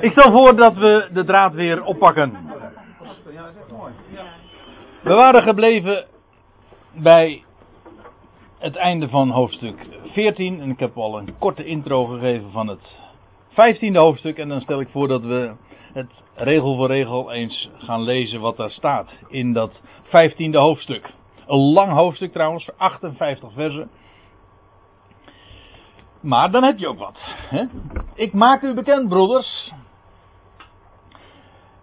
Ik stel voor dat we de draad weer oppakken. We waren gebleven bij het einde van hoofdstuk 14. En ik heb al een korte intro gegeven van het 15e hoofdstuk. En dan stel ik voor dat we het regel voor regel eens gaan lezen wat daar staat in dat 15e hoofdstuk. Een lang hoofdstuk trouwens, 58 versen. Maar dan heb je ook wat. Hè? Ik maak u bekend, broeders.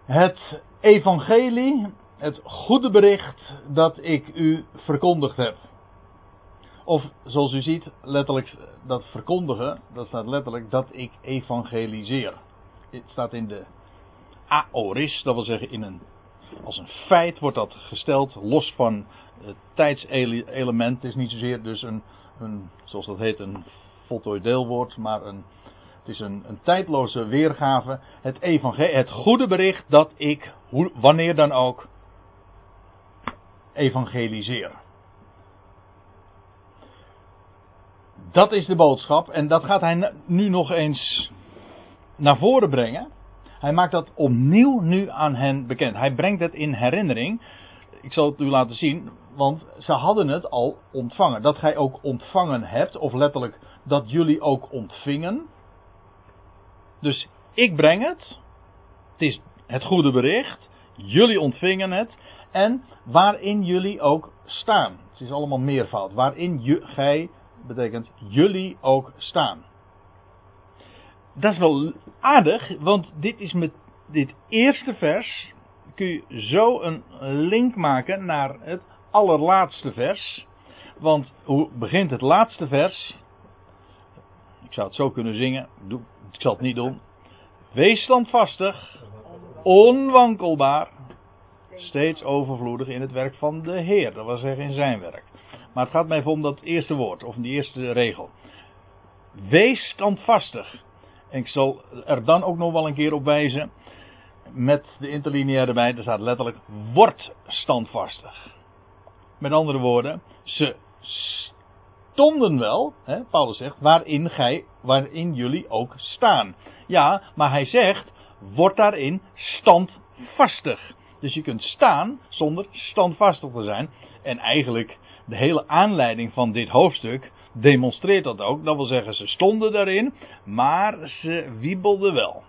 Het evangelie, het goede bericht dat ik u verkondigd heb. Of zoals u ziet, letterlijk dat verkondigen, dat staat letterlijk dat ik evangeliseer. Het staat in de aoris, dat wil zeggen in een, als een feit wordt dat gesteld, los van het tijdselement. Het is niet zozeer dus een, een zoals dat heet, een voltooid deelwoord, maar een, het is een, een tijdloze weergave. Het, het goede bericht dat ik, wanneer dan ook, evangeliseer. Dat is de boodschap en dat gaat hij nu nog eens naar voren brengen. Hij maakt dat opnieuw nu aan hen bekend. Hij brengt het in herinnering. Ik zal het u laten zien, want ze hadden het al ontvangen. Dat gij ook ontvangen hebt, of letterlijk dat jullie ook ontvingen. Dus ik breng het. Het is het goede bericht. Jullie ontvingen het. En waarin jullie ook staan. Het is allemaal meervoud. Waarin je, gij betekent jullie ook staan. Dat is wel aardig, want dit is met dit eerste vers. Kun je zo een link maken naar het allerlaatste vers. Want hoe begint het laatste vers? Ik zou het zo kunnen zingen. Ik zal het niet doen. Wees standvastig, onwankelbaar, steeds overvloedig in het werk van de Heer. Dat wil zeggen in zijn werk. Maar het gaat mij even om dat eerste woord, of die eerste regel. Wees standvastig. En ik zal er dan ook nog wel een keer op wijzen. Met de interlineair erbij, er staat letterlijk: word standvastig. Met andere woorden, ze stonden wel, hè, Paulus zegt, waarin, gij, waarin jullie ook staan. Ja, maar hij zegt, word daarin standvastig. Dus je kunt staan zonder standvastig te zijn. En eigenlijk de hele aanleiding van dit hoofdstuk demonstreert dat ook. Dat wil zeggen, ze stonden daarin, maar ze wiebelden wel.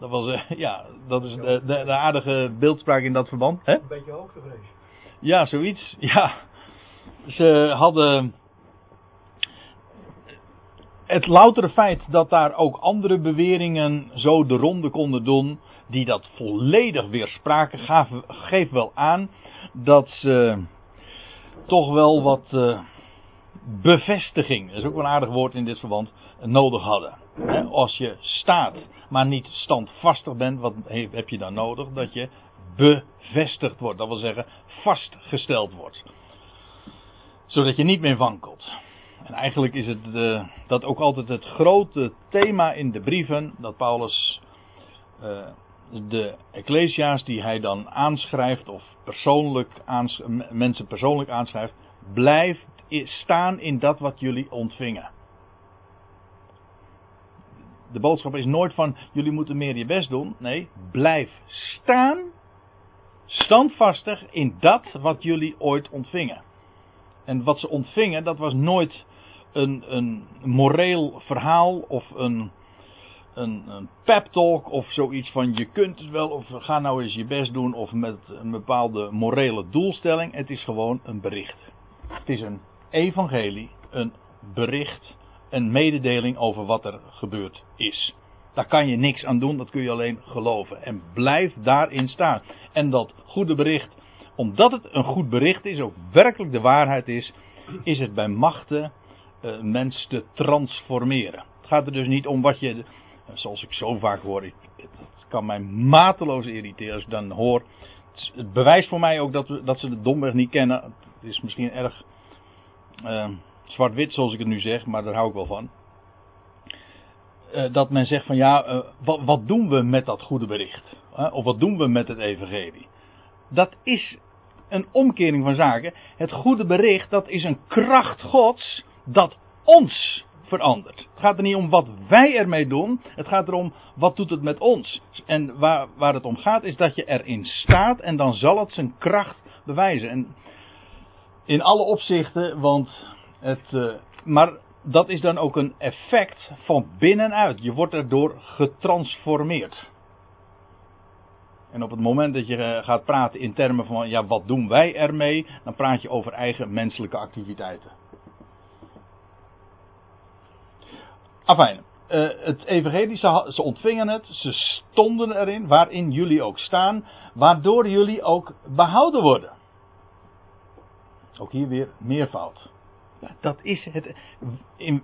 Dat was, ja, dat is de, aardige beeldspraak in dat verband. Hè? Een beetje hoogtevrees. Ja, zoiets. Ja. Ze hadden. Het loutere feit dat daar ook andere beweringen zo de ronde konden doen, die dat volledig weerspraken, gaven, geeft wel aan dat ze toch wel wat uh, bevestiging, dat is ook een aardig woord in dit verband, nodig hadden. als je staat, maar niet standvastig bent, wat heb je dan nodig? Dat je bevestigd wordt. Dat wil zeggen vastgesteld wordt. Zodat je niet meer wankelt. En eigenlijk is het uh, dat ook altijd het grote thema in de brieven dat Paulus uh, de ecclesia's die hij dan aanschrijft of persoonlijk mensen persoonlijk aanschrijft, blijft staan in dat wat jullie ontvingen. De boodschap is nooit van jullie moeten meer je best doen. Nee, blijf staan standvastig in dat wat jullie ooit ontvingen. En wat ze ontvingen, dat was nooit een, een moreel verhaal of een, een, een pep talk of zoiets van je kunt het wel of ga nou eens je best doen of met een bepaalde morele doelstelling. Het is gewoon een bericht. Het is een evangelie, een bericht, een mededeling over wat er gebeurd is. Daar kan je niks aan doen, dat kun je alleen geloven. En blijf daarin staan. En dat goede bericht, omdat het een goed bericht is, ook werkelijk de waarheid is, is het bij machten uh, mens te transformeren. Het gaat er dus niet om wat je, zoals ik zo vaak hoor, het kan mij mateloos irriteren als dan hoor. Het bewijst voor mij ook dat, dat ze de domweg niet kennen. Het is misschien erg uh, zwart-wit zoals ik het nu zeg, maar daar hou ik wel van. Uh, dat men zegt van ja, uh, wat, wat, doen we met dat goede bericht? Of wat doen we met het evangelie? Dat is een omkering van zaken. Het goede bericht, dat is een kracht gods dat ons verandert. Het gaat er niet om wat wij ermee doen. Het gaat erom wat doet het met ons. En waar, waar het om gaat is dat je erin staat en dan zal het zijn kracht bewijzen. En in alle opzichten, want het. Uh, maar dat is dan ook een effect van binnenuit. Je wordt erdoor getransformeerd. En op het moment dat je eh, gaat praten in termen van, ja, wat doen wij ermee? Dan praat je over eigen menselijke activiteiten. Afijn, uh, het evangelie, ze, ze ontvingen het, ze stonden erin, waarin jullie ook staan, waardoor jullie ook behouden worden. Ook hier weer meervoud. Dat is het. In,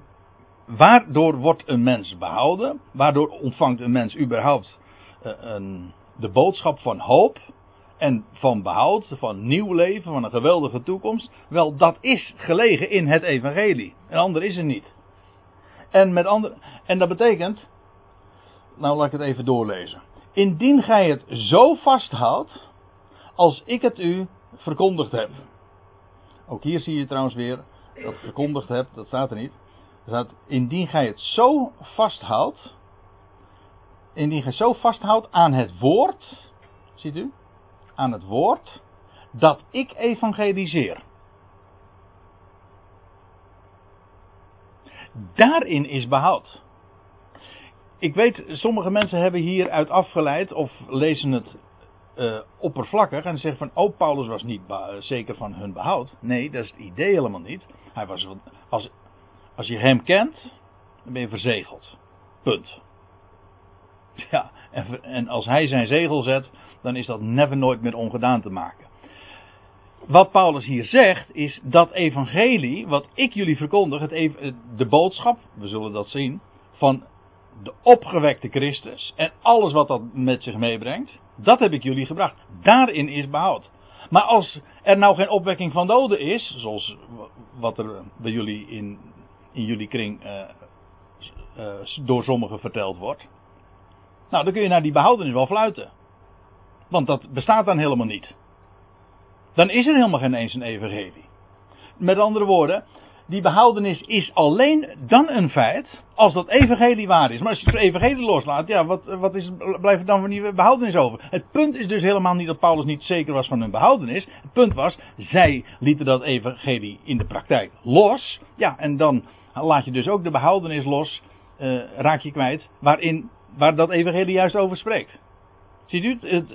waardoor wordt een mens behouden? Waardoor ontvangt een mens überhaupt uh, een de boodschap van hoop en van behoud, van nieuw leven, van een geweldige toekomst. Wel, dat is gelegen in het evangelie. Een ander is er niet. En, met andere, en dat betekent, nou laat ik het even doorlezen. Indien gij het zo vasthoudt, als ik het u verkondigd heb. Ook hier zie je trouwens weer dat verkondigd heb, dat staat er niet. Er staat, indien gij het zo vasthoudt, indien gij zo vasthoudt aan het woord, ziet u, aan het woord, dat ik evangeliseer. Daarin is behoud. Ik weet, sommige mensen hebben hieruit afgeleid of lezen het uh, oppervlakkig en zeggen van, oh, Paulus was niet zeker van hun behoud. Nee, dat is het idee helemaal niet. Hij was, als, als je hem kent, dan ben je verzegeld. Punt. Ja, en, en als hij zijn zegel zet, dan is dat never nooit meer ongedaan te maken. Wat Paulus hier zegt, is dat evangelie, wat ik jullie verkondig, het de boodschap, we zullen dat zien, van de opgewekte Christus en alles wat dat met zich meebrengt, dat heb ik jullie gebracht. Daarin is behoud. Maar als er nou geen opwekking van doden is, zoals wat er bij jullie in, in jullie kring uh, uh, door sommigen verteld wordt, nou, dan kun je naar die behoudenis wel fluiten. Want dat bestaat dan helemaal niet. Dan is er helemaal geen eens een evangelie. Met andere woorden, die behoudenis is alleen dan een feit als dat evangelie waar is. Maar als je het evangelie loslaat, ja, wat, wat is, blijft er dan van die behoudenis over? Het punt is dus helemaal niet dat Paulus niet zeker was van hun behoudenis. Het punt was, zij lieten dat evangelie in de praktijk los. Ja, en dan laat je dus ook de behoudenis los, uh, raak je kwijt, waarin waar dat evangelie juist over spreekt. Ziet u, het,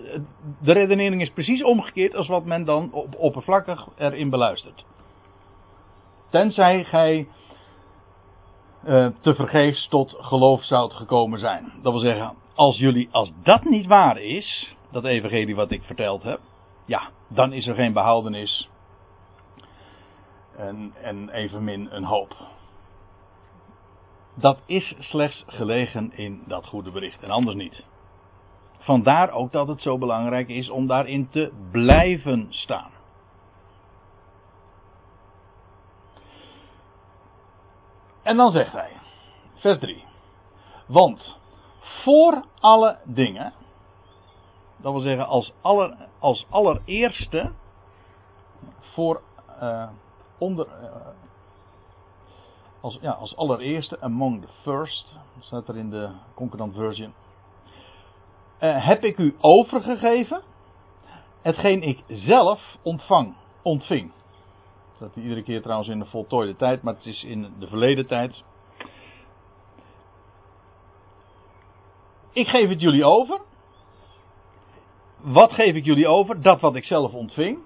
de redenering is precies omgekeerd als wat men dan op, oppervlakkig erin beluistert. Tenzij gij uh, te vergeefs tot geloof zoudt gekomen zijn. Dat wil zeggen, als jullie, als dat niet waar is, dat evangelie wat ik verteld heb, ja, dan is er geen behoudenis en, en evenmin een hoop dat is slechts gelegen in dat goede bericht en anders niet. Vandaar ook dat het zo belangrijk is om daarin te blijven staan. En dan zegt hij, vers 3. Want voor alle dingen, dat wil zeggen als, aller, als allereerste, voor, uh, onder, uh, als, ja, als allereerste, among the first, staat er in de concordant version. Uh, heb ik u overgegeven hetgeen ik zelf ontvang, ontving. Dat staat iedere keer trouwens in de voltooide tijd, maar het is in de verleden tijd. Ik geef het jullie over. Wat geef ik jullie over? Dat wat ik zelf ontving.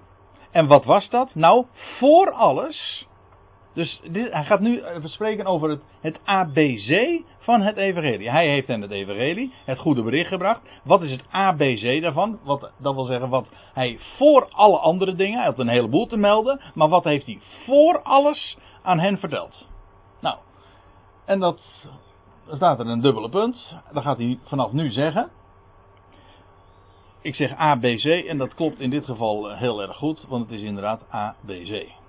En wat was dat? Nou, voor alles dus dit, hij gaat nu spreken over het, het ABC van het evangelie. Hij heeft hen het evangelie, het goede bericht gebracht. Wat is het ABC daarvan? Wat, dat wil zeggen wat hij voor alle andere dingen, hij had een heleboel te melden, maar wat heeft hij voor alles aan hen verteld? Nou, en dat staat er een dubbele punt. Dat gaat hij vanaf nu zeggen. Ik zeg ABC en dat klopt in dit geval heel erg goed, want het is inderdaad ABC.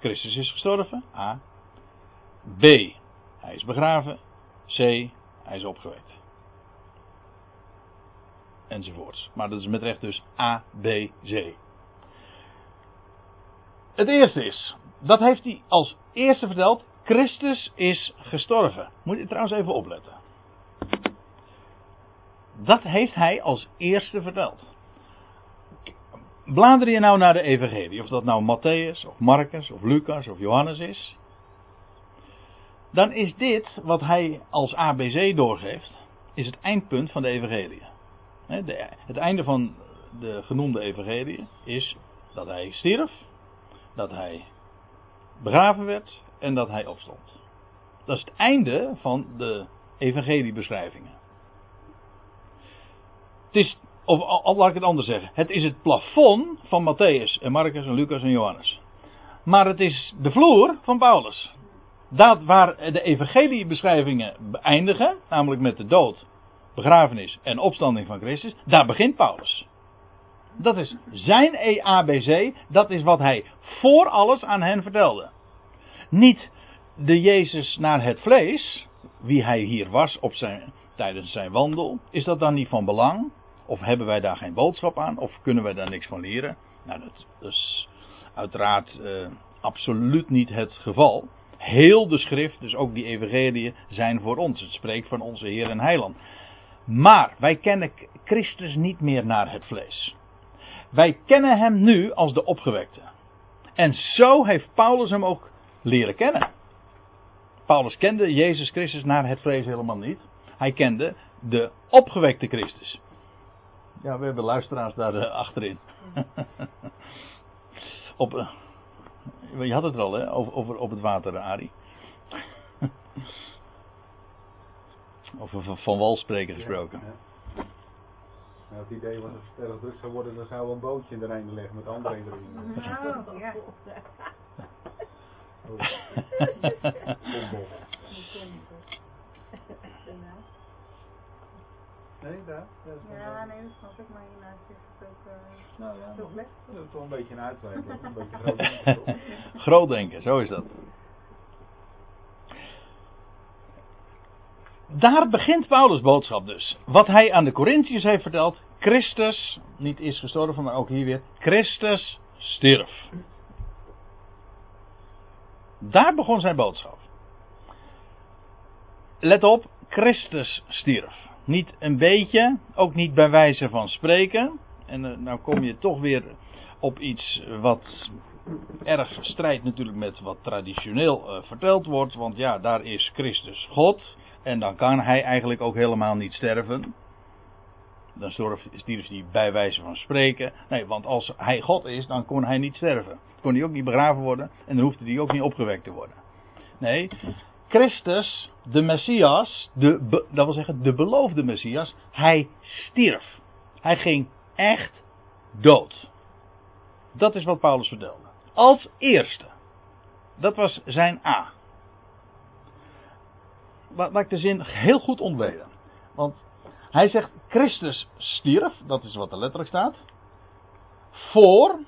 Christus is gestorven. A. B. Hij is begraven. C. Hij is opgewekt. Enzovoorts. Maar dat is met recht dus A, B, C. Het eerste is, dat heeft hij als eerste verteld, Christus is gestorven. Moet je trouwens even opletten. Dat heeft hij als eerste verteld. Blader je nou naar de Evangelie, of dat nou Matthäus, of Marcus, of Lucas, of Johannes is, dan is dit wat hij als ABC doorgeeft, is het eindpunt van de Evangelie. Het einde van de genoemde Evangelie is dat hij stierf, dat hij begraven werd en dat hij opstond. Dat is het einde van de evangeliebeschrijvingen. Het is, of al, laat ik het anders zeggen, het is het plafond van Matthäus en Marcus en Lucas en Johannes. Maar het is de vloer van Paulus. Dat waar de evangeliebeschrijvingen eindigen, namelijk met de dood, begrafenis en opstanding van Christus, daar begint Paulus. Dat is zijn EABC, dat is wat hij voor alles aan hen vertelde. Niet de Jezus naar het vlees, wie hij hier was op zijn, tijdens zijn wandel, is dat dan niet van belang? Of hebben wij daar geen boodschap aan? Of kunnen wij daar niks van leren? Nou, dat is uiteraard uh, absoluut niet het geval. Heel de schrift, dus ook die evangelieën, zijn voor ons. Het spreekt van onze Heer en Heiland. Maar wij kennen Christus niet meer naar het vlees. Wij kennen hem nu als de opgewekte. En zo heeft Paulus hem ook leren kennen. Paulus kende Jezus Christus naar het vlees helemaal niet. Hij kende de opgewekte Christus. Ja, we hebben luisteraars daar uh, achterin. op, uh, je had het er al, hè, over, over op het water, Ari. over van, van wal spreken gesproken. Ja, ja. Nou, het idee was als het erg druk zou worden, dan zou we een bootje in de Rijn leggen met andere erin. Oh, ja. Nee, daar? Ja, nee, dat snap ik, maar hiernaast is het ook uh, nou, ja, veel plek. Dat is toch een beetje een uitwijking, een beetje groot denken. groot denken, zo is dat. Daar begint Paulus' boodschap dus. Wat hij aan de Corinthiërs heeft verteld, Christus niet is gestorven, maar ook hier weer, Christus stierf. Daar begon zijn boodschap. Let op, Christus stierf. Niet een beetje, ook niet bij wijze van spreken. En uh, nou kom je toch weer op iets wat erg strijdt natuurlijk met wat traditioneel uh, verteld wordt. Want ja, daar is Christus God. En dan kan hij eigenlijk ook helemaal niet sterven. Dan stierf hij bij wijze van spreken. Nee, want als hij God is, dan kon hij niet sterven. Kon hij ook niet begraven worden. En dan hoefde hij ook niet opgewekt te worden. Nee, Christus, de Messias, de, dat wil zeggen de beloofde Messias, hij stierf. Hij ging echt dood. Dat is wat Paulus vertelde. Als eerste. Dat was zijn A. Laat ik de zin heel goed ontweden. Want hij zegt Christus stierf, dat is wat er letterlijk staat. Voor,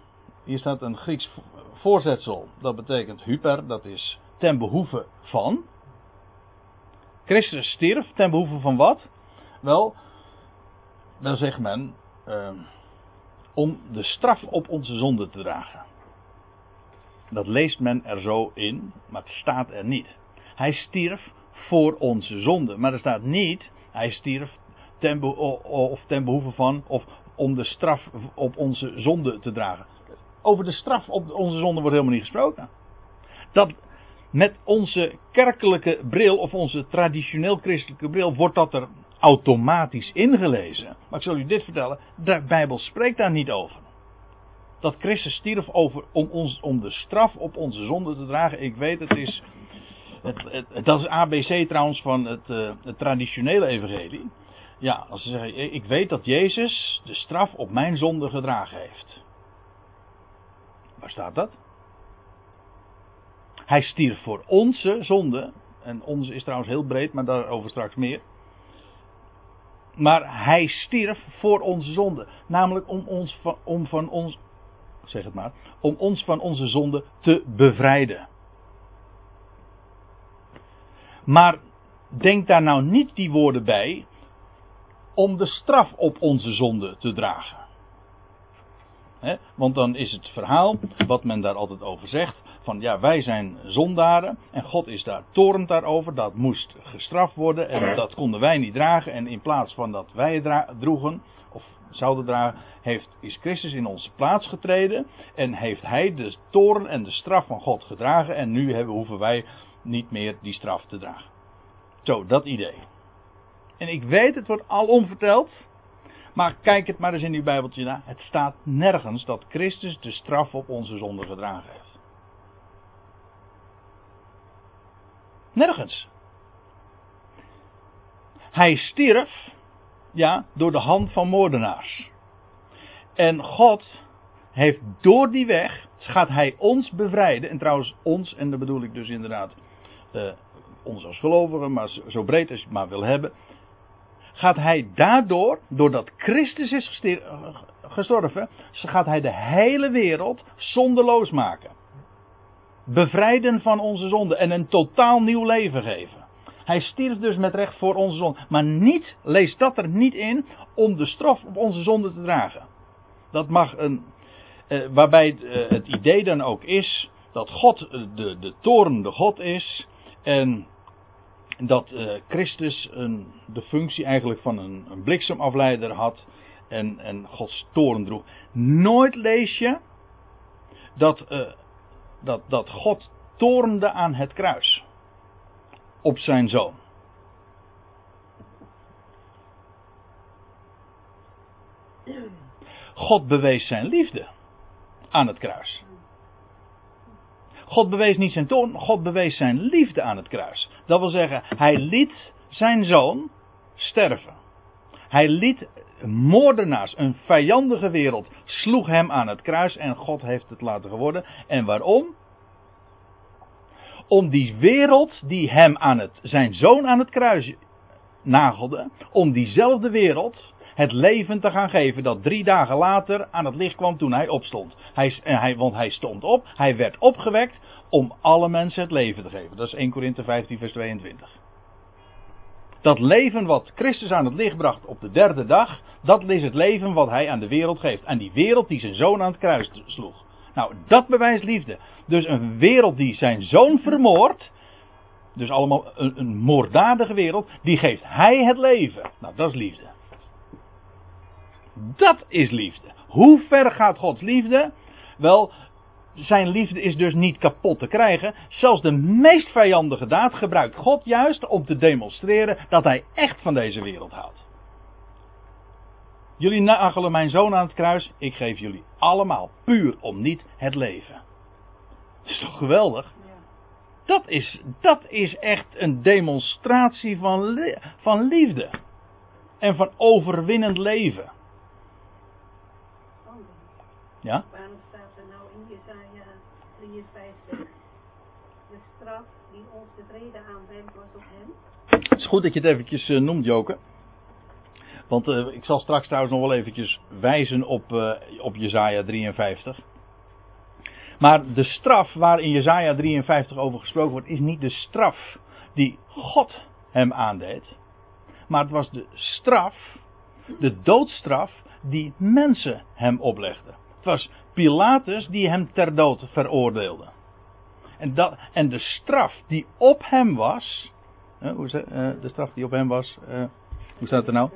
hier staat een Grieks voorzetsel, dat betekent hyper, dat is ten behoeve van. Christus stierf ten behoeve van wat? Wel, dan zegt men uh, om de straf op onze zonde te dragen. Dat leest men er zo in, maar het staat er niet. Hij stierf voor onze zonde, maar er staat niet hij stierf ten, of ten behoeve van of om de straf op onze zonde te dragen. Over de straf op onze zonde wordt helemaal niet gesproken. Dat, met onze kerkelijke bril of onze traditioneel christelijke bril wordt dat er automatisch ingelezen. Maar ik zal u dit vertellen, de Bijbel spreekt daar niet over. Dat Christus stierf over, om, ons, om de straf op onze zonde te dragen. Ik weet, het is. Het, dat is ABC trouwens van het, uh, het traditionele evangelie. Ja, als ze zeggen, ik weet dat Jezus de straf op mijn zonde gedragen heeft. Waar staat dat? Hij stierf voor onze zonde. En onze is trouwens heel breed, maar daarover straks meer. Maar hij stierf voor onze zonde. Namelijk om ons van, om van ons, zeg het maar, om ons van onze zonde te bevrijden. Maar denk daar nou niet die woorden bij om de straf op onze zonde te dragen. want dan is het verhaal, wat men daar altijd over zegt, van ja, wij zijn zondaren en God is daar torend daarover. Dat moest gestraft worden en dat konden wij niet dragen. En in plaats van dat wij het droegen, of zouden dragen, heeft, is Christus in onze plaats getreden. En heeft hij de toren en de straf van God gedragen. En nu hebben, hoeven wij niet meer die straf te dragen. Zo, dat idee. En ik weet, het wordt alom verteld. Maar kijk het maar eens in uw Bijbeltje na. Het staat nergens dat Christus de straf op onze zonde gedragen heeft. Nergens. Hij stierf, ja, door de hand van moordenaars. En God heeft door die weg, gaat hij ons bevrijden. En trouwens ons, en dat bedoel ik dus inderdaad eh, ons als gelovigen, maar zo, breed als je het maar wil hebben. Gaat hij daardoor, doordat Christus is gestier- gestorven, gaat hij de hele wereld zonderloos maken. Bevrijden van onze zonde en een totaal nieuw leven geven. Hij stierf dus met recht voor onze zonde. Maar niet, lees dat er niet in, om de straf op onze zonde te dragen. Dat mag een. eh, waarbij eh, het idee dan ook is dat God eh, de, de torende God is. En dat eh, Christus een, de functie eigenlijk van een, een bliksemafleider had. En, en Gods toren droeg. Nooit lees je dat, eh, dat, dat God torende aan het kruis. Op zijn zoon. God bewees zijn liefde aan het kruis. God bewees niet zijn toorn, God bewees zijn liefde aan het kruis. Dat wil zeggen, hij liet zijn zoon sterven. Hij liet moordenaars, een vijandige wereld, sloeg hem aan het kruis en God heeft het laten geworden. En waarom? Om die wereld die hem aan het, zijn zoon aan het kruis nagelde, om diezelfde wereld het leven te gaan geven dat drie dagen later aan het licht kwam toen hij opstond. Hij, hij, want hij stond op, hij werd opgewekt om alle mensen het leven te geven. Dat is 1 Korinthe 15 vers 22. Dat leven wat Christus aan het licht bracht op de derde dag, dat is het leven wat hij aan de wereld geeft. Aan die wereld die zijn zoon aan het kruis sloeg. Nou, dat bewijst liefde. Dus een wereld die zijn zoon vermoordt, dus allemaal een, een moorddadige wereld, die geeft hij het leven. Nou, dat is liefde. Dat is liefde. Hoe ver gaat Gods liefde? Wel, zijn liefde is dus niet kapot te krijgen. Zelfs de meest vijandige daad gebruikt God juist om te demonstreren dat hij echt van deze wereld houdt. Jullie nagelen mijn zoon aan het kruis, ik geef jullie allemaal puur om niet het leven. Dat is toch geweldig? Dat is, dat is echt een demonstratie van, van liefde. En van overwinnend leven. Ja? waarom staat er nou in Jesaja 53? De straf die ons de vrede aanbrengt was op hem. Het is goed dat je het eventjes eh, noemt, Joke. Want eh, ik zal straks trouwens nog wel eventjes wijzen op, eh op Jezaja 53. Maar de straf waar in Jezaja 53 over gesproken wordt, is niet de straf die God hem aandeed. Maar het was de straf, de doodstraf, die mensen hem oplegden. Het was Pilatus die hem ter dood veroordeelde. En, dat, en de straf die op hem was. eh, hoe is eh, de straf die op hem was. eh, hoe staat het er nou?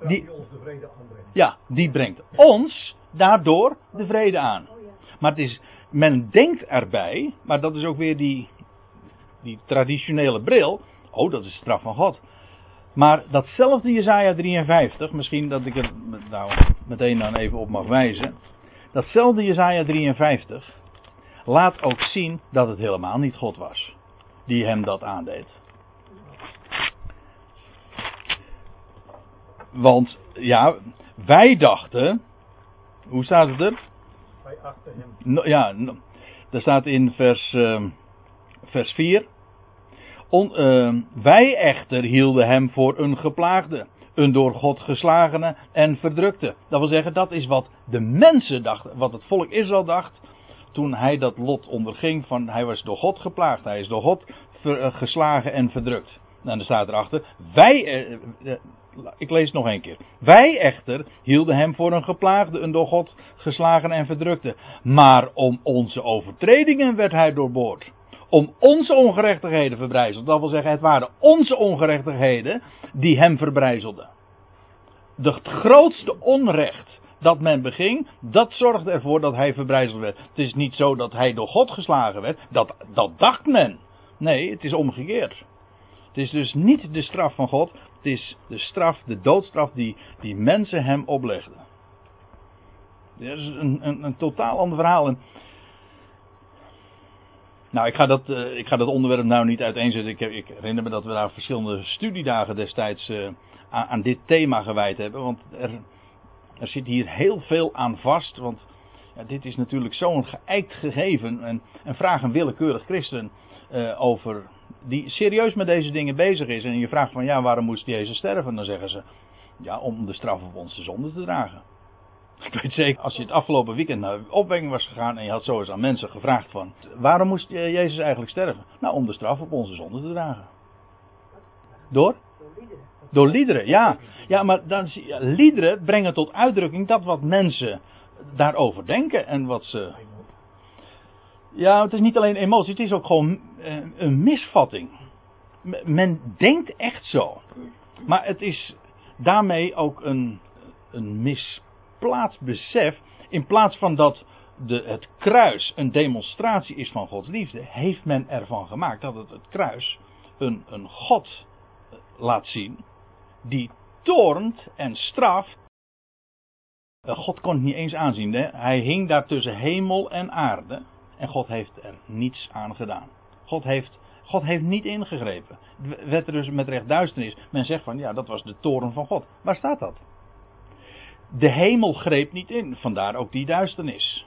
Die- die ons de vrede aanbrengt. Ja, die brengt ons daardoor de vrede aan. Maar het is, men denkt erbij, maar dat is ook weer die, die traditionele bril. Oh, dat is de straf van God. Maar datzelfde Jezaja 53, misschien dat ik er nou meteen dan even op mag wijzen. Datzelfde Jezaja 53 laat ook zien dat het helemaal niet God was die hem dat aandeed. Want ja, wij dachten, hoe staat het er? Wij achten hem. No- ja, no- daar staat in vers, ehm, vers 4. Ehm, wij echter hielden hem voor een geplaagde, een door God geslagene en verdrukte. Dat wil zeggen, dat is wat de mensen dachten, wat het volk Israël dacht. Toen hij dat lot onderging, van hij was door God geplaagd, hij is door God eh, geslagen en verdrukt. En dan staat erachter, wij, eh, eh, Ik lees het nog een keer. Wij echter hielden hem voor een geplaagde, een door God geslagen en verdrukte. Maar om onze overtredingen werd hij doorboord. Om onze ongerechtigheden verbrijzeld. Dat wil zeggen, het waren onze ongerechtigheden die hem verbrijzelden. De grootste onrecht dat men beging, dat zorgde ervoor dat hij verbrijzeld werd. Het is niet zo dat hij door God geslagen werd. Dat, dat dacht men. Nee, het is omgekeerd. Het is dus niet de straf van God. Het is de straf, de doodstraf die, die mensen hem oplegden. Dat is een, een, een totaal ander verhaal. En nou, ik ga, dat, uh, ik ga dat onderwerp nou niet uiteenzetten. Ik, ik, herinner me dat we daar verschillende studiedagen destijds uh, aan, aan, dit thema gewijd hebben. Want er, er zit hier heel veel aan vast. Want ja, dit is natuurlijk zo'n geëikt gegeven. En, en vraag een willekeurig christen uh, over. die serieus met deze dingen bezig is. En je vraagt van ja, waarom moest Jezus sterven? Dan zeggen ze. Ja, om de straf op onze zonde te dragen. Ik weet zeker, als je het afgelopen weekend naar opwekking was gegaan en je had zo eens aan mensen gevraagd van, waarom moest Jezus eigenlijk sterven? Nou, om de straf op onze zonde te dragen. Door? Door liederen, ja. Ja, maar dan, liederen brengen tot uitdrukking dat wat mensen daarover denken en wat ze... Ja, het is niet alleen emotie, het is ook gewoon een misvatting. Men denkt echt zo. Maar het is daarmee ook een, een mis plaatsbesef, in plaats van dat de, het kruis een demonstratie is van Gods liefde, heeft men ervan gemaakt dat het het kruis een, een God laat zien die toornt en straft. God kon het niet eens aanzien. Hè? Hij hing daar tussen hemel en aarde. En God heeft er niets aan gedaan. God heeft, God heeft niet ingegrepen. Werd er dus met recht duisternis. Men zegt van ja, dat was de toren van God. Waar staat dat? De hemel greep niet in, vandaar ook die duisternis.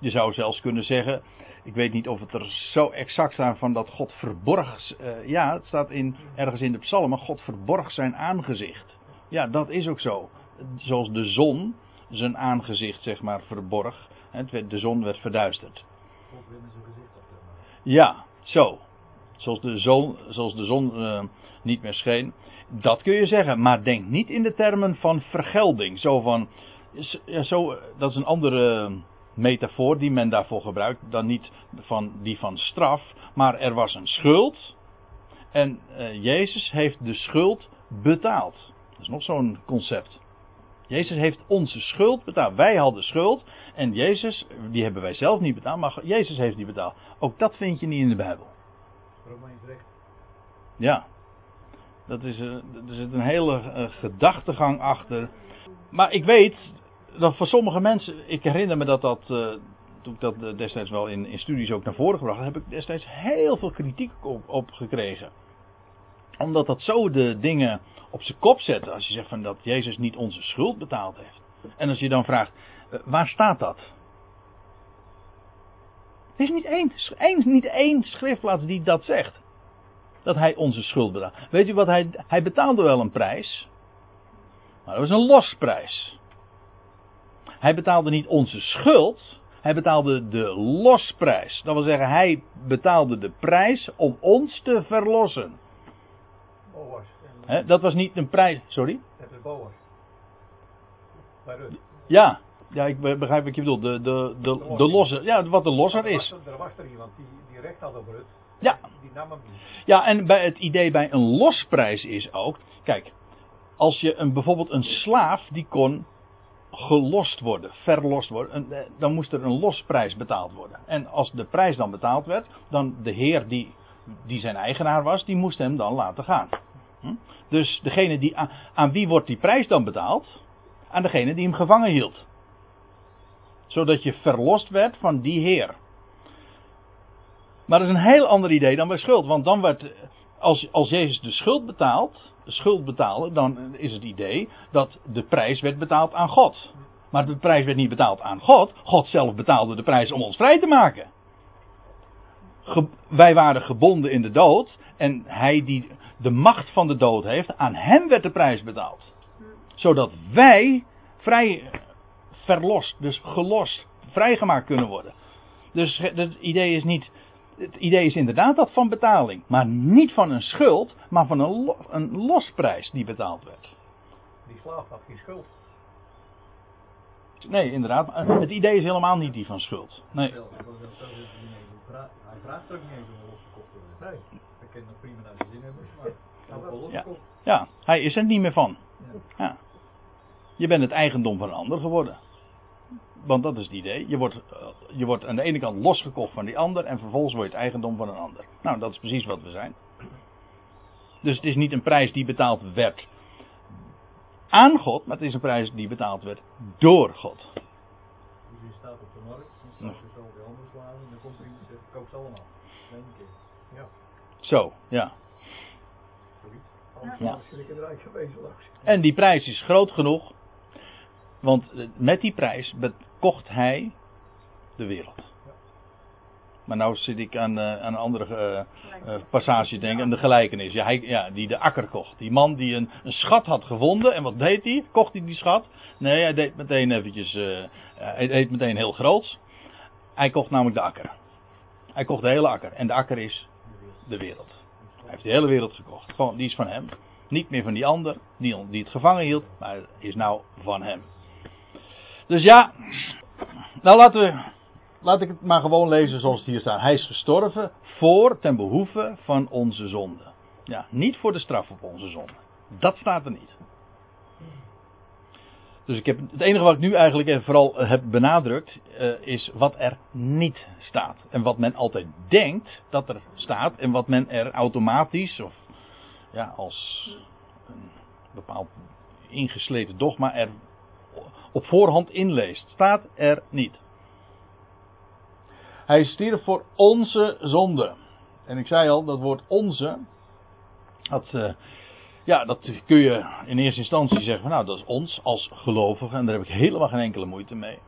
Je zou zelfs kunnen zeggen, ik weet niet of het er zo exact staat van dat God verborg. Uh, ja, het staat in, ergens in de psalmen, God verborg zijn aangezicht. Ja, dat is ook zo. Zoals de zon zijn aangezicht, zeg maar, verborg. Het werd, de zon werd verduisterd. Ja, zo. Zoals de zon, zoals de zon uh, niet meer scheen. Dat kun je zeggen, maar denk niet in de termen van vergelding. Zo van, ja, zo, dat is een andere metafoor die men daarvoor gebruikt, dan niet van die van straf, maar er was een schuld en uh, Jezus heeft de schuld betaald. Dat is nog zo'n concept. Jezus heeft onze schuld betaald. Wij hadden schuld en Jezus, die hebben wij zelf niet betaald, maar Jezus heeft die betaald. Ook dat vind je niet in de Bijbel. Romeins recht. Ja. Dat is, er zit een hele uh, gedachtegang achter. Maar ik weet dat voor sommige mensen, ik herinner me dat dat, uh, toen ik dat destijds wel in, in studies ook naar voren gebracht heb, ik destijds heel veel kritiek op, op gekregen. Omdat dat zo de dingen op zijn kop zet. Als je zegt van dat Jezus niet onze schuld betaald heeft. En als je dan vraagt, waar staat dat? Er is niet één, één, niet één schriftplaats die dat zegt dat hij onze schuld betaalt. Weet u wat hij, hij betaalde wel een prijs, maar dat was een losprijs. Hij betaalde niet onze schuld, hij betaalde de losprijs. Dat wil zeggen, hij betaalde de prijs om ons te verlossen. Boas. He, dat was niet een prijs, sorry? Het is Boas. Ja, ja, ik begrijp wat je bedoelt. De, de, de, de losse, ja, wat de losser er is. Er was er iemand die, die recht had op Rut. Ja. Die nam hem niet. Ja, en bij het idee bij een losprijs is ook. Kijk, als je een, bijvoorbeeld een slaaf die kon gelost worden, verlost worden, dan moest er een losprijs betaald worden. En als de prijs dan betaald werd, dan de heer die, die zijn eigenaar was, die moest hem dan laten gaan. Hm? Dus degene die, aan, aan wie wordt die prijs dan betaald? Aan degene die hem gevangen hield. Zodat je verlost werd van die heer. Maar dat is een heel ander idee dan bij schuld. Want dan werd, als, als Jezus de schuld betaalt, de schuld betaalde, dan is het idee dat de prijs werd betaald aan God. Maar de prijs werd niet betaald aan God. God zelf betaalde de prijs om ons vrij te maken. Wij waren gebonden in de dood. En hij die de macht van de dood heeft, aan hem werd de prijs betaald. Zodat wij vrij verlost, dus gelost, vrijgemaakt kunnen worden. Dus het idee is niet het idee is inderdaad dat van betaling. Maar niet van een schuld, maar van een, lo, een losprijs die betaald werd. Die slaaf had geen schuld. Nee, inderdaad. Het idee is helemaal niet die van schuld. Nee. Hij vraagt er ook niet eens om losgekocht te worden. Nee. Hij kan nog prima naar zijn zin hebben, maar Ja. ja, hij is er niet meer van. Ja. Ja. Je bent het eigendom van een ander geworden. Want dat is het idee. Je wordt, eh, je wordt aan de ene kant losgekocht van die ander en vervolgens word je het eigendom van een ander. Nou, dat is precies wat we zijn. Dus het is niet een prijs die betaald werd aan God, maar het is een prijs die betaald werd door God. Dus je staat op de markt, dan staat er zo die andere slaven, en dan komt er iemand en zegt, koop ze allemaal. Één keer. Ja. Zo, ja. Ja. En die prijs is groot genoeg, want eh, met die prijs bekocht hij de wereld. Maar nou zit ik aan, eh, aan een andere eh, eh, passage te denken, aan de gelijkenis. Ja, hij, ja, die de akker kocht. Die man die een, een schat had gevonden. En wat deed hij? Kocht hij die schat? Nee, hij deed meteen eventjes, hij deed meteen heel groot. Hij kocht namelijk de akker. Hij kocht de hele akker. En de akker is de wereld. Hij heeft de hele wereld gekocht. Die is van hem. Niet meer van die ander, die, die het gevangen hield, maar is nou van hem. Dus ja, nou laten we, laat ik het maar gewoon lezen zoals het hier staat. Hij is gestorven voor, ten behoeve van onze zonde. Ja, niet voor de straf op onze zonde. Dat staat er niet. Dus ik heb, het enige wat ik nu eigenlijk even vooral heb benadrukt, eh, is wat er niet staat. En wat men altijd denkt dat er staat en wat men er automatisch of ja, als een bepaald ingesleten dogma er op voorhand inleest. Staat er niet. Hij stierf voor onze zonde. En ik zei al, dat woord onze, dat, eh, ja, dat kun je in eerste instantie zeggen, nou dat is ons als gelovigen en daar heb ik helemaal geen enkele moeite mee.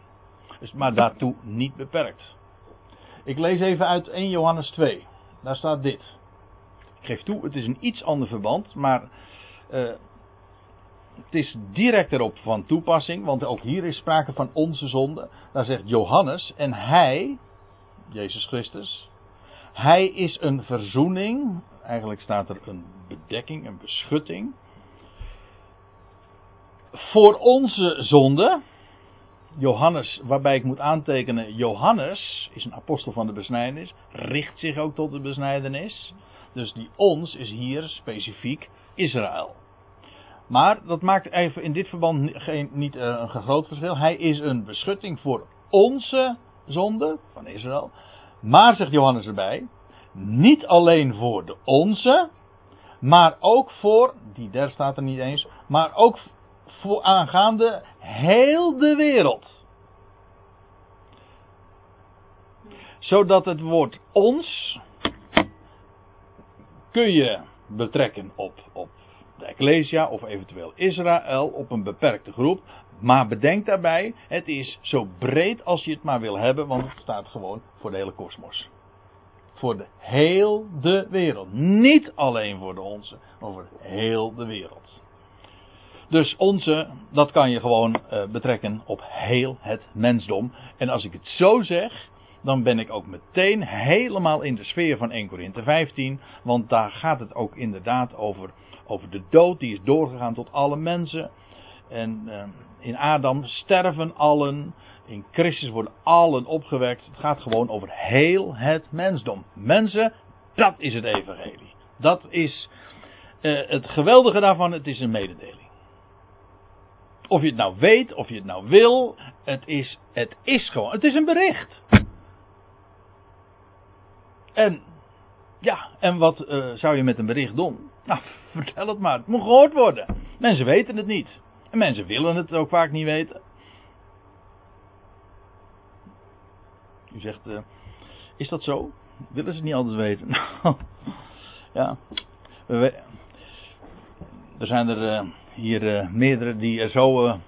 Dus, maar daartoe niet beperkt. Ik lees even uit 1 Johannes 2. Daar staat dit. Ik geef toe, het is een iets ander verband, maar eh, het is direct erop van toepassing, want ook hier is sprake van onze zonde. Daar zegt Johannes, en hij, Jezus Christus, hij is een verzoening, eigenlijk staat er een bedekking, een beschutting, voor onze zonde. Johannes, waarbij ik moet aantekenen, Johannes is een apostel van de besnijdenis, richt zich ook tot de besnijdenis. Dus die ons is hier specifiek Israël. Maar dat maakt even in dit verband geen, niet eh, een groot verschil. Hij is een beschutting voor onze zonde van Israël. Maar, zegt Johannes erbij, niet alleen voor de onze, maar ook voor, die der staat er niet eens, maar ook voor aangaande heel de wereld. Zodat het woord ons kun je betrekken op, op de Ecclesia of eventueel Israël, op een beperkte groep. Maar bedenk daarbij, het is zo breed als je het maar wil hebben, want het staat gewoon voor de hele kosmos. Voor de heel de wereld. Niet alleen voor de onze, maar voor heel de wereld. Dus onze, dat kan je gewoon uh, betrekken op heel het mensdom. En als ik het zo zeg, dan ben ik ook meteen helemaal in de sfeer van 1 Korinthe 15. Want daar gaat het ook inderdaad over, over de dood, die is doorgegaan tot alle mensen. En uh, in Adam sterven allen, in Christus worden allen opgewekt. Het gaat gewoon over heel het mensdom. Mensen, dat is het evangelie. Dat is uh, het geweldige daarvan, het is een mededeling. Of je het nou weet, of je het nou wil, het is, het is gewoon, het is een bericht. En, ja, en wat uh, zou je met een bericht doen? Nou, vertel het maar, het moet gehoord worden. Mensen weten het niet. En mensen willen het ook vaak niet weten. U zegt, uh, is dat zo? Willen ze het niet altijd weten? Nou, ja. Er zijn er uh, hier meerdere die zo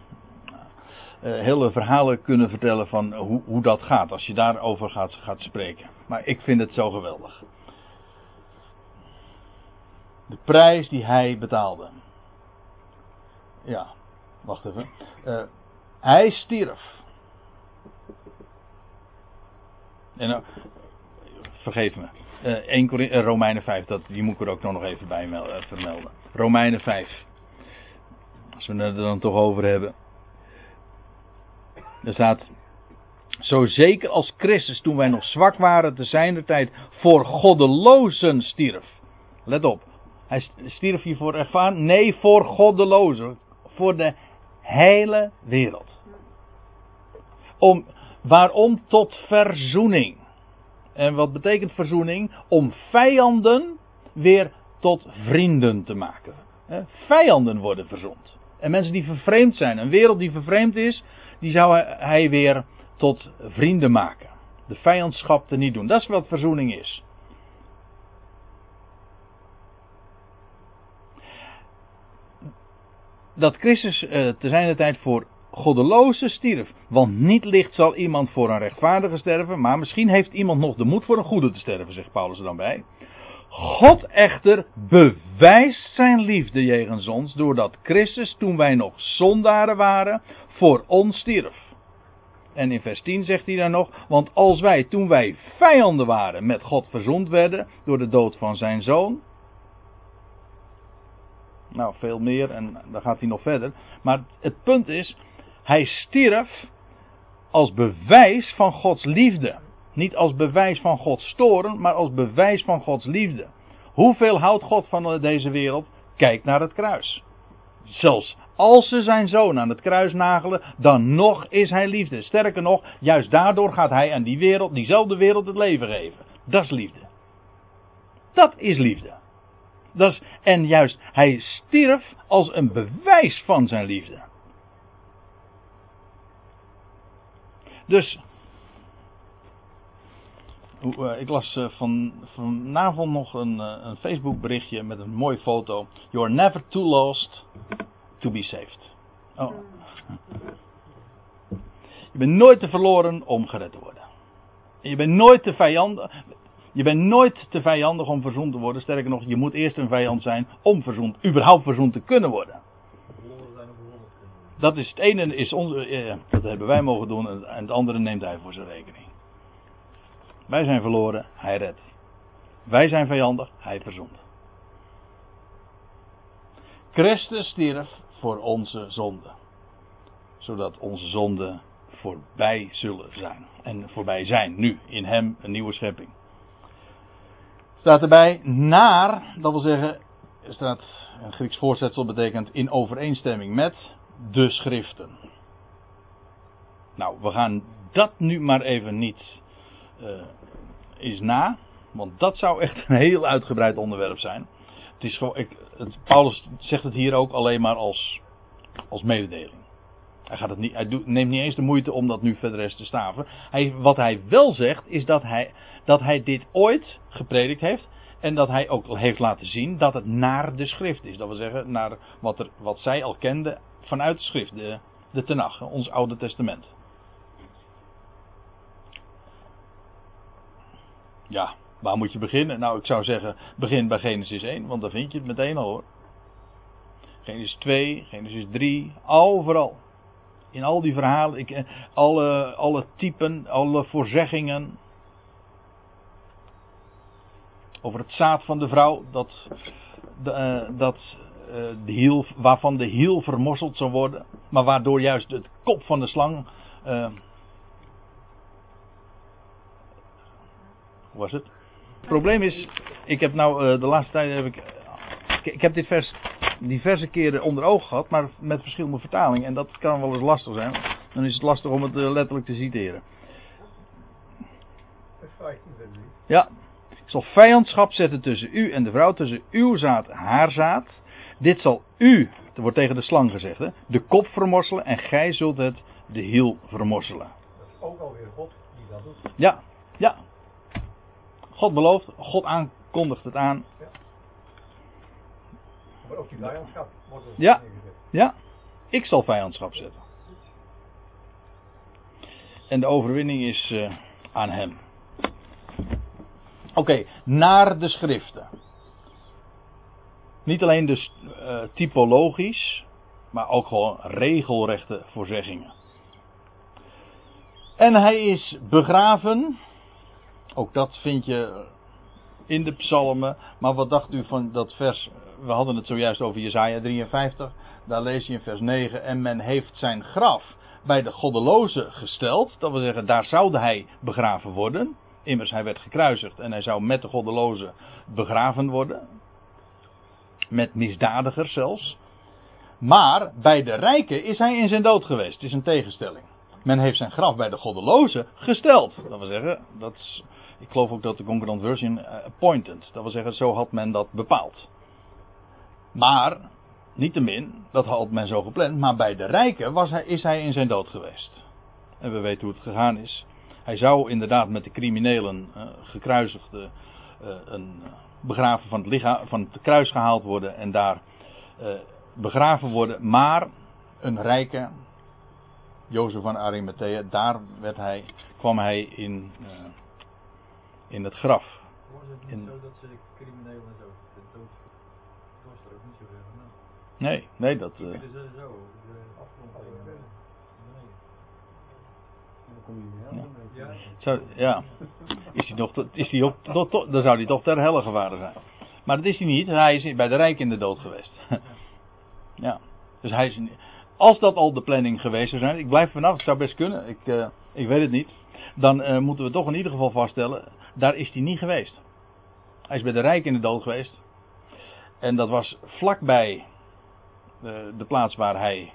hele verhalen kunnen vertellen van hoe, hoe dat gaat. Als je daarover gaat, gaat spreken. Maar ik vind het zo geweldig. De prijs die hij betaalde. Ja, wacht even. hij stierf. En nou, vergeef me. Uh, 1 Corinthië, uh, Romeinen 5, dat, die moet ik er ook nog even bij melden, vermelden. Romeinen 5. Als we het er dan toch over hebben. Er staat. Zo zeker als Christus toen wij nog zwak waren te zijner tijd voor goddelozen stierf. Let op. Hij stierf hiervoor ervaren? Nee, voor goddelozen. Voor de hele wereld. Om, waarom? Tot verzoening. En wat betekent verzoening? Om vijanden weer tot vrienden te maken. Vijanden worden verzoend. En mensen die vervreemd zijn, een wereld die vervreemd is, die zou hij weer tot vrienden maken. De vijandschap te niet doen. Dat is wat verzoening is. Dat Christus eh, te zijner tijd voor goddeloze stierf. Want niet licht zal iemand voor een rechtvaardige sterven, maar misschien heeft iemand nog de moed voor een goede te sterven, zegt Paulus er dan bij. God echter bewijst zijn liefde jegens ons doordat Christus, toen wij nog zondaren waren, voor ons stierf. En in vers 10 zegt hij dan nog, want als wij toen wij vijanden waren met God verzoend werden door de dood van zijn zoon. Nou, veel meer en dan gaat hij nog verder. Maar het punt is, hij stierf als bewijs van Gods liefde. Niet als bewijs van Gods storen, maar als bewijs van Gods liefde. Hoeveel houdt God van deze wereld? Kijk naar het kruis. Zelfs als ze zijn zoon aan het kruis nagelen, dan nog is hij liefde. Sterker nog, juist daardoor gaat hij aan die wereld, diezelfde wereld het leven geven. Dat is liefde. Dat is liefde. Dat is, en juist, hij stierf als een bewijs van zijn liefde. Dus ik las eh, van, vanavond nog een, eh, een Facebook berichtje met een mooie foto. You are never too lost to be saved. Oh. Je bent nooit te verloren om gered te worden. je bent nooit te vijandig. Je bent nooit te vijandig om verzoend te worden. Sterker nog, je moet eerst een vijand zijn om verzoend, überhaupt verzoend te kunnen worden. Dat is het ene is onze, eh, dat hebben wij mogen doen en het andere neemt hij voor zijn rekening. Wij zijn verloren, hij redt. Wij zijn vijandig, hij verzoent. Christus stierf voor onze zonden. Zodat onze zonden voorbij zullen zijn. En voorbij zijn nu. In hem een nieuwe schepping. Staat erbij naar, dat wil zeggen, staat een Grieks voorzetsel betekent in overeenstemming met de schriften. Nou, we gaan dat nu maar even niet uh, eens na. Want dat zou echt een heel uitgebreid onderwerp zijn. Het is gewoon, ik, Paulus zegt het hier ook alleen maar als, als mededeling. Hij, gaat het niet, hij neemt niet eens de moeite om dat nu verder te staven. Hij, wat hij wel zegt is dat hij, dat hij dit ooit gepredikt heeft. En dat hij ook heeft laten zien dat het naar de schrift is. Dat wil zeggen, naar wat, er, wat zij al kenden vanuit de schrift, de, de Tenach, ons Oude Testament. Ja, waar moet je beginnen? Nou, ik zou zeggen, begin bij Genesis 1, want dan vind je het meteen al hoor. Genesis 2, Genesis 3, overal. In al die verhalen, ik, eh, alle, alle typen, alle voorzeggingen. Over het zaad van de vrouw, dat, de, uh, dat uh, de hiel, waarvan de hiel vermorseld zou worden. Maar waardoor juist het kop van de slang hoe was het? Het probleem is, ik heb nou uh, de laatste tijd heb ik, ik, ik heb dit vers diverse keren onder ogen gehad, maar met verschillende vertalingen. En dat kan wel eens lastig zijn. Dan is het lastig om het letterlijk te citeren. Ja. Ik zal vijandschap zetten tussen u en de vrouw, tussen uw zaad en haar zaad. Dit zal u, er wordt tegen de slang gezegd, hè, de kop vermorselen en gij zult het de hiel vermorselen. Dat is ook alweer God die dat doet. Ja, ja. God belooft, God aankondigt het aan. Ja. Maar ook die vijandschap wordt er ja. Ja, ik zal vijandschap zetten. En de overwinning is uh, aan hem. Oké, okay, naar de schriften. Niet alleen dus uh, typologisch, maar ook gewoon regelrechte voorzeggingen. En hij is begraven. Ook dat vind je in de psalmen. Maar wat dacht u van dat vers? We hadden het zojuist over Jezaja 53. Daar lees je in vers 9. En men heeft zijn graf bij de goddeloze gesteld. Dat wil zeggen, daar zou hij begraven worden. Immers, hij werd gekruisigd en hij zou met de goddeloze begraven worden. Met misdadigers zelfs. Maar bij de rijken is hij in zijn dood geweest. Het is een tegenstelling. Men heeft zijn graf bij de goddeloze gesteld. Dat wil zeggen, dat is, ik geloof ook dat de concurrent version uh, appointed. Dat wil zeggen, zo had men dat bepaald. Maar, niettemin, dat had men zo gepland. Maar bij de rijken was hij, is hij in zijn dood geweest. En we weten hoe het gegaan is. Hij zou inderdaad met de criminelen uh, gekruisigde uh, een begraven van het, lichaam, van het kruis gehaald worden en daar begraven worden. Maar een rijke, Jozef van Arimathea, daar werd hij, kwam hij in, uh, in het graf. Was het niet In- zo dat ze de criminelen en zo de dood... Dat was er ook niet zo ver vandaan. Nee, nee, dat. Eh, vielen ze zo de afgrond heen. eh, beneden. Dan kom je in de hel. Ja. zou, ja. Is hij nog, is hij ook, tot, tot- dan zou hij toch ter helle gevaren zijn. Maar dat is hij niet, hij is bij de rijk in de dood geweest. ja. Dus hij is, als dat al de planning geweest zou zijn, ik blijf vanaf, het zou best kunnen, ik, eh, ik weet het niet. Dan eh, moeten we toch in ieder geval vaststellen, daar is hij niet geweest. Hij is bij de rijk in de dood geweest. En dat was vlakbij eh, de plaats waar hij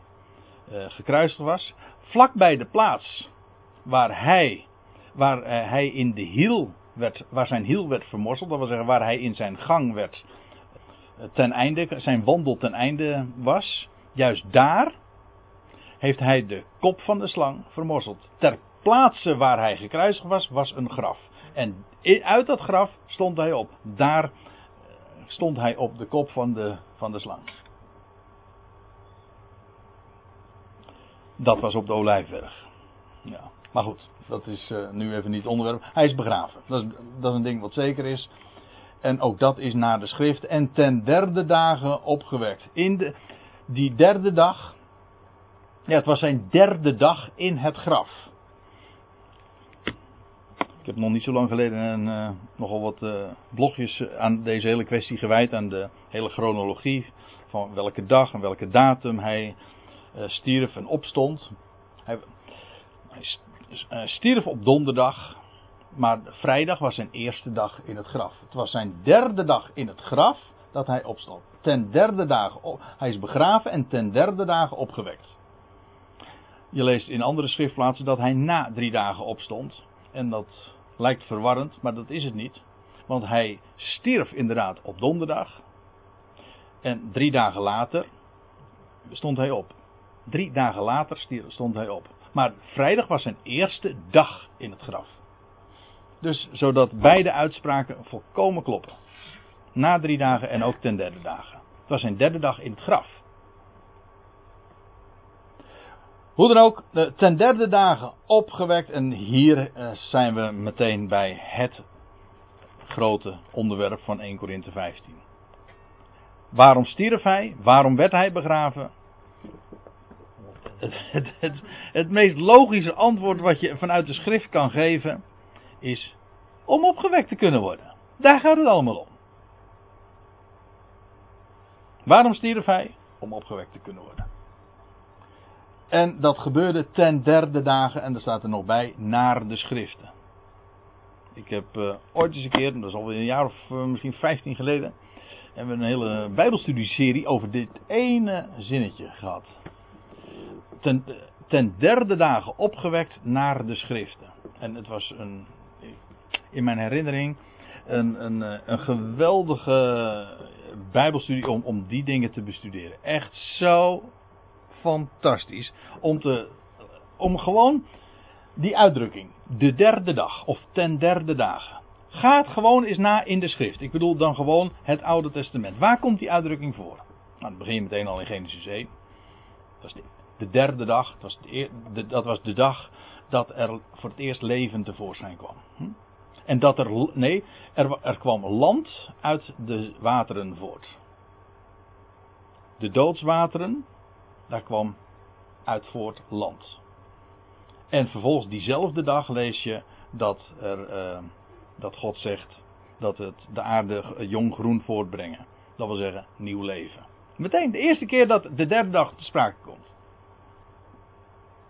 gekruisigd was. Vlakbij de plaats waar hij, waar hij in de hiel werd, waar zijn hiel werd vermorseld. Dat wil zeggen waar hij in zijn gang werd ten einde, zijn wandel ten einde was. Juist daar heeft hij de kop van de slang vermorseld. Ter plaatse waar hij gekruisigd was, was een graf. En uit dat graf stond hij op. Daar eh, stond hij op de kop van de, van de slang. Dat was op de Olijfberg. Ja. Maar goed, dat is eh, nu even niet het onderwerp. Hij is begraven. Dat is, dat is een ding wat zeker is. En ook dat is naar de schrift. En ten derde dagen opgewekt. In de, die derde dag. Ja, het was zijn derde dag in het graf. Ik heb nog niet zo lang geleden een, eh, nogal wat eh, blogjes aan deze hele kwestie gewijd. Aan de hele chronologie. Van welke dag en welke datum hij eh, stierf en opstond. Hij, hij st- stierf op donderdag. Maar vrijdag was zijn eerste dag in het graf. Het was zijn derde dag in het graf dat hij opstond. Ten derde dagen. hij is begraven en ten derde dagen opgewekt. Je leest in andere schriftplaatsen dat hij na drie dagen opstond. En dat lijkt verwarrend, maar dat is het niet. Want hij stierf inderdaad op donderdag. En drie dagen later stond hij op. Drie dagen later stond hij op. Maar vrijdag was zijn eerste dag in het graf. Dus zodat beide uitspraken volkomen kloppen. Na drie dagen en ook ten derde dagen. Het was zijn derde dag in het graf. Hoe dan ook, eh, ten derde dagen opgewekt. En hier eh, zijn we meteen bij het grote onderwerp van 1 Korinthe 15. Waarom stierf hij? Waarom werd hij begraven? Het, het, het, het meest logische antwoord wat je vanuit de schrift kan geven is om opgewekt te kunnen worden. Daar gaat het allemaal om. Waarom stierf hij? Om opgewekt te kunnen worden. En dat gebeurde ten derde dagen, en er staat er nog bij, naar de schriften. Ik heb eh, ooit eens een keer, dat is alweer een jaar of eh, misschien 15 geleden, hebben we een hele Bijbelstudieserie over dit ene zinnetje gehad. Ten, ten derde dagen opgewekt naar de schriften. En het was een, in mijn herinnering een, een, eh, een geweldige Bijbelstudie om, om die dingen te bestuderen. Echt zo fantastisch. Om, te, om gewoon die uitdrukking, de derde dag of ten derde dagen. Ga het gewoon eens na in de schrift. Ik bedoel dan gewoon het Oude Testament. Waar komt die uitdrukking voor? Nou, dan begin je meteen al in Genesis 1. Dat is de, de derde dag. Dat was de, dat was de dag dat er voor het eerst leven tevoorschijn kwam. Hm? En dat er, nee, er, er kwam land uit de wateren voort. De doodswateren, daar kwam uit voort land. En vervolgens diezelfde dag lees je dat, er, eh, dat God zegt dat het de aarde jong groen voortbrengen. Dat wil zeggen nieuw leven. Meteen, de eerste keer dat de derde dag te sprake komt.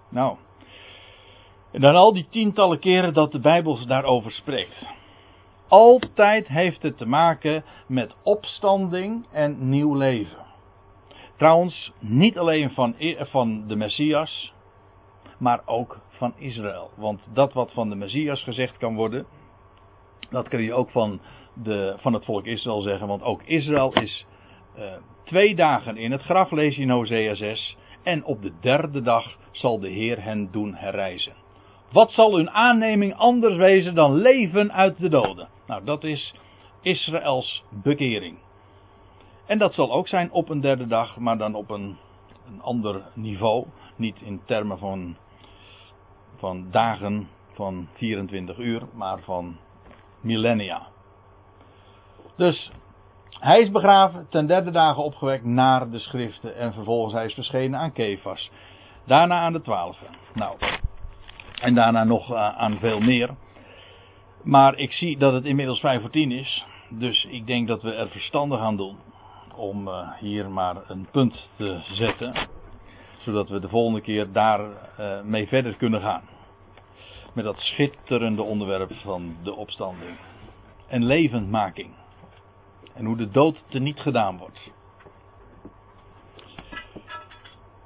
Nou. En dan al die tientallen keren dat de Bijbel daarover spreekt. Altijd heeft het te maken met opstanding en nieuw leven. Trouwens, niet alleen van, van de Messias, maar ook van Israël. Want dat wat van de Messias gezegd kan worden, dat kun je ook van, de, van het volk Israël zeggen. Want ook Israël is uh, twee dagen in het graf, lees je in Hosea 6. En op de derde dag zal de Heer hen doen herrijzen. Wat zal hun aanneming anders wezen dan leven uit de doden? Nou, dat is Israëls bekering. En dat zal ook zijn op een derde dag, maar dan op een, een ander niveau. Niet in termen van, van dagen van 24 uur, maar van millennia. Dus hij is begraven, ten derde dagen opgewekt naar de schriften en vervolgens hij is verschenen aan Kefas. Daarna aan de twaalf. Nou, en daarna nog eh, aan veel meer. Maar ik zie dat het inmiddels vijf voor tien is. Dus ik denk dat we er verstandig aan doen om uh, hier maar een punt te zetten. Zodat we de volgende keer daar uh, mee verder kunnen gaan. Met dat schitterende onderwerp van de opstanding. En levendmaking. En hoe de dood teniet gedaan wordt.